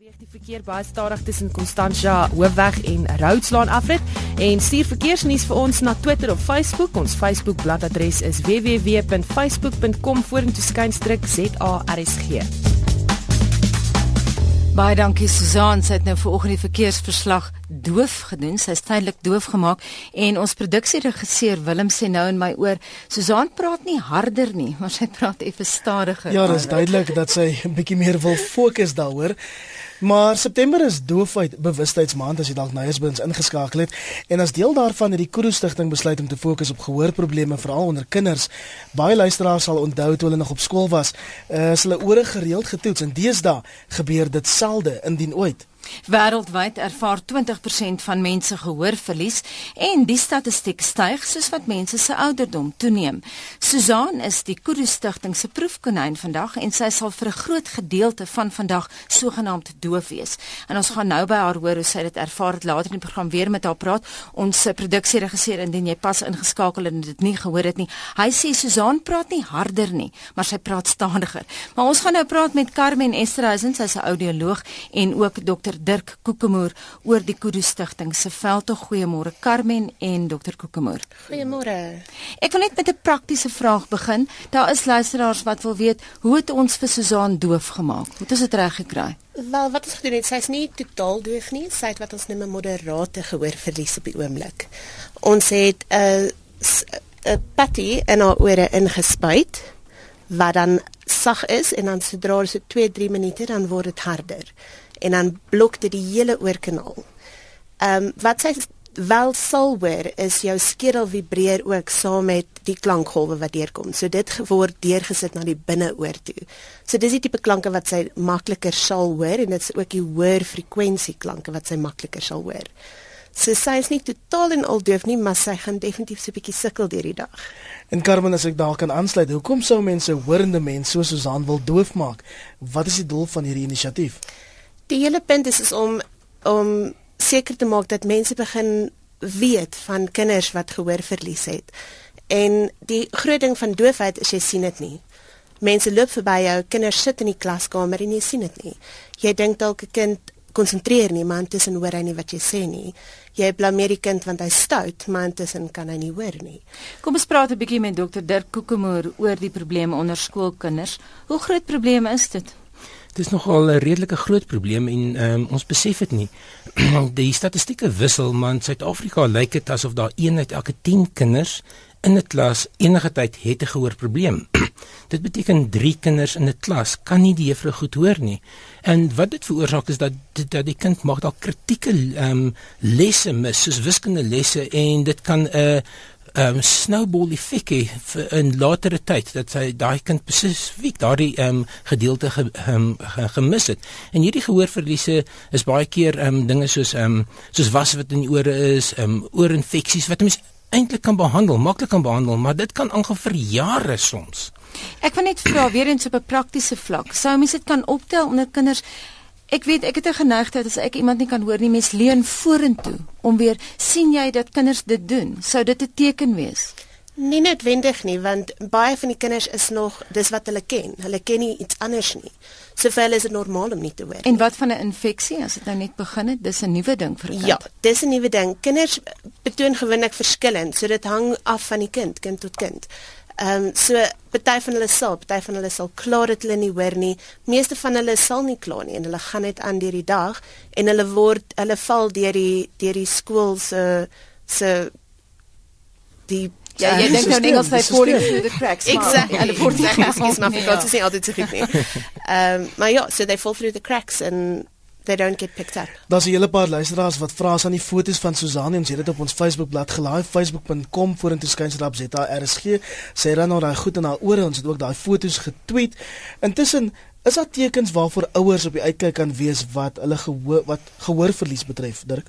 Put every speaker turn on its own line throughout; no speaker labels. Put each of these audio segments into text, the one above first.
Beweeg die verkeer baie stadig tussen Constantia Hoofweg en Roodslaan afrit en stuur verkeersnuus vir ons na Twitter of Facebook. Ons Facebook bladsy is www.facebook.com vorentoe skynstryk ZARSG.
Baie dankie Susan, sy het nou vanoggend die verkeersverslag doof gedoen. Sy is tydelik doof gemaak en ons produksieregisseur Willem sê nou in my oor, Susan praat nie harder nie, maar sy praat effe stadiger.
Ja, dit is duidelik dat sy 'n bietjie meer wil fokus daaroor. Maar September is doofheid bewustheidsmaand as jy dalk nou eens by ons ingeskakel het en as deel daarvan het die Kudu stigting besluit om te fokus op gehoorprobleme veral onder kinders. Baie luisteraars sal onthou toe hulle nog op skool was, uh, is hulle ore gereeld getoets en deesdae gebeur dit selde indien ooit.
Wêreldwyd ervaar 20% van mense gehoorverlies en die statistiek styg soos wat mense se ouderdom toeneem. Susan is die Kudu Stichting se proefkonyn vandag en sy sal vir 'n groot gedeelte van vandag sogenaamd doof wees. En ons gaan nou by haar hoor hoe sy dit ervaar het later in die program weer met haar praat. Ons produksieregisseur indien jy pas ingeskakel en dit nie gehoor het nie. Hy sê Susan praat nie harder nie, maar sy praat stadiger. Maar ons gaan nou praat met Carmen Esterhuizen, sy's 'n audioloog en ook Dr. Dirk Kokemoer oor die Kudu Stichting se veld. Goeiemôre Carmen en Dr Kokemoer.
Goeiemôre.
Ek wil net met 'n praktiese vraag begin. Daar is luisteraars wat wil weet hoe het ons vir Susan doof gemaak? Hoe het ons dit reg gekry?
Wel, wat ons gedoen het, sy's nie totaal doof nie. Sy het wat ons noem 'n moderate gehoorverlies op die oomblik. Ons het 'n 'n patty in haar ore ingespuit wat dan sag is en dan sodra dit so 2-3 minute dan word dit harder en dan blok dit die hele oorkanaal. Ehm um, wat sy wel sal hoor is jou skedel vibreer ook saam met die klankgolwe wat deurkom. So dit word deurgesit na die binneoor toe. So dis die tipe klanke wat sy makliker sal hoor en dit is ook die hoër frekwensie klanke wat sy makliker sal hoor. So sy is nie totaal en al doof nie, maar sy gaan definitief so 'n bietjie sukkel deur die dag.
En Carmen, as ek daar kan aansluit, hoekom sou mense hoorende mense soos Susan wil doof maak? Wat is die doel van hierdie inisiatief?
Die hele punt is, is om om seker te maak dat mense begin weet van kinders wat gehoorverlies het. En die groot ding van doofheid is jy sien dit nie. Mense loop verby jou, kinders sit in die klaskamer en jy sien dit nie. Jy dink dalk 'n kind konsentreer nie, maar intussen hoor hy nie wat jy sê nie. Jy blameer die kind want hy stout, maar intussen kan hy nie hoor nie.
Kom ons praat 'n bietjie met dokter Dirk Kokemoer oor die probleme onder skoolkinders. Hoe groot probleme is dit?
Dit is nogal 'n redelike groot probleem en um, ons besef dit nie. die statistieke wissel, maar in Suid-Afrika lyk dit asof daar een uit elke 10 kinders in 'n klas enige tyd het 'n gehoorprobleem. dit beteken 3 kinders in 'n klas kan nie die juffrou goed hoor nie. En wat dit veroorsaak is dat dat die kind mag dalk kritieke ehm um, lesse mis, soos wiskunde lesse en dit kan 'n uh, um, snowball effek in latere tyd dat sy daai kind spesifiek daardie um, gedeelte ge, um, ge, gemis het. En hierdie gehoorverliese is baie keer um, dinge soos um, soos was wat in die ore is, um, oorinfeksies wat mens eintlik kan behandel, maklik kan behandel, maar dit kan aangaan vir jare soms.
Ek wil net vra weer eens op 'n praktiese vlak. Sou mens dit kan optel onder kinders Ek weet ek het 'n geneigtheid as ek iemand nie kan hoor nie, mens leun vorentoe om weer sien jy dat kinders dit doen. Sou dit 'n teken wees?
Nie noodwendig nie, want baie van die kinders is nog dis wat hulle ken. Hulle ken nie iets anders nie. Soveel is dit normaal om nie te hoor.
En wat van 'n infeksie as dit nou net begin het? Dis 'n nuwe ding vir 'n kind.
Ja, dis 'n nuwe ding. Kinders betoon gewoonlik verskillend, so dit hang af van die kind, kind tot kind. Ehm um, so party van hulle sal, party van hulle sal klaar dit hulle nie hoor nie. Meeste van hulle sal nie klaar nie en hulle gaan net aan deur die dag en hulle word hulle val deur die deur die skool se se die
Ja, jy dink nou Engels hy falling through the cracks.
Exactly. En die forty cracks is maar vir God te sien altyd te goed nie. Ehm maar ja, so they fall through the cracks and they don't get picked up.
Daar's 'n hele paar luisteraars wat vra as aan die foto's van Susan en sy het dit op ons Facebookblad gelaai, facebook.com vorentoe skynstrap ZRSG. Sy ran nou daai goed in haar ore, ons het ook daai foto's getweet. Intussen is daar tekens waarvoor ouers op die uitkyk kan wees wat hulle gehoor wat gehoorverlies betref, Dirk?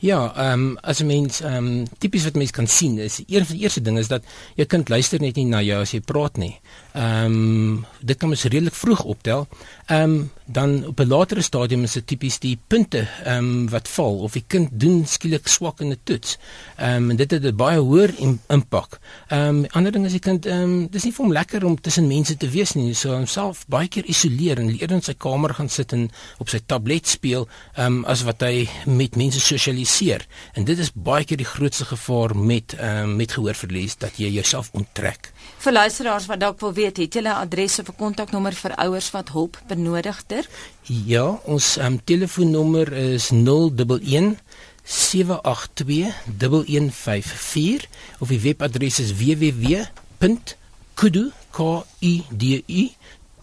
Ja, ehm um, as 'n mens ehm um, tipies wat mense kan sien is een van die eerste dinge is dat jou kind luister net nie na jou as jy praat nie. Ehm um, dit kan mens redelik vroeg optel. Ehm um, dan op 'n latere stadium is dit tipies die punte ehm um, wat val of die kind doen skielik swak in 'n toets. Ehm um, en dit het 'n baie hoër impak. Ehm um, ander ding is die kind ehm um, dis nie vir hom lekker om tussen mense te wees nie. So homself baie keer isoleer en eerder in sy kamer gaan sit en op sy tablet speel ehm um, as wat hy met mense sosialiseer. En dit is baie keer die grootste gevaar met um, met gehoorverlies dat jy jouself onttrek.
Vir luisteraars wat dalk wil weet, het jy 'n adres of 'n kontaknommer vir ouers wat hulp benodig? Dirk?
Ja, ons um, telefoonnommer is 011 782 1154 of die webadres is www.kudu.co.za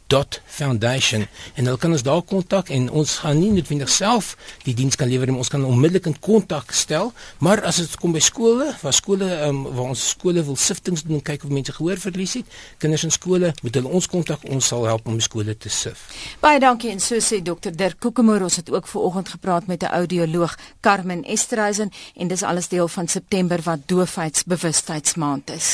dot foundation. En hulle kan ons daar kontak en ons gaan nie noodwendig self die diens kan lewer nie ons kan onmiddellik in kontak stel. Maar as dit kom by skole waar skole um, waar ons skole wil siftings doen kyk of mense gehoor verlies het kinders in skole moet hulle ons kontak. Ons sal help om skole te sif.
Baie dankie. En so sê dokter Dirk Kokemoor ons het ook ver oggend gepraat met 'n audioloog Carmen Esterhuizen en dis alles deel van September wat doofheidsbewustheidsmaand is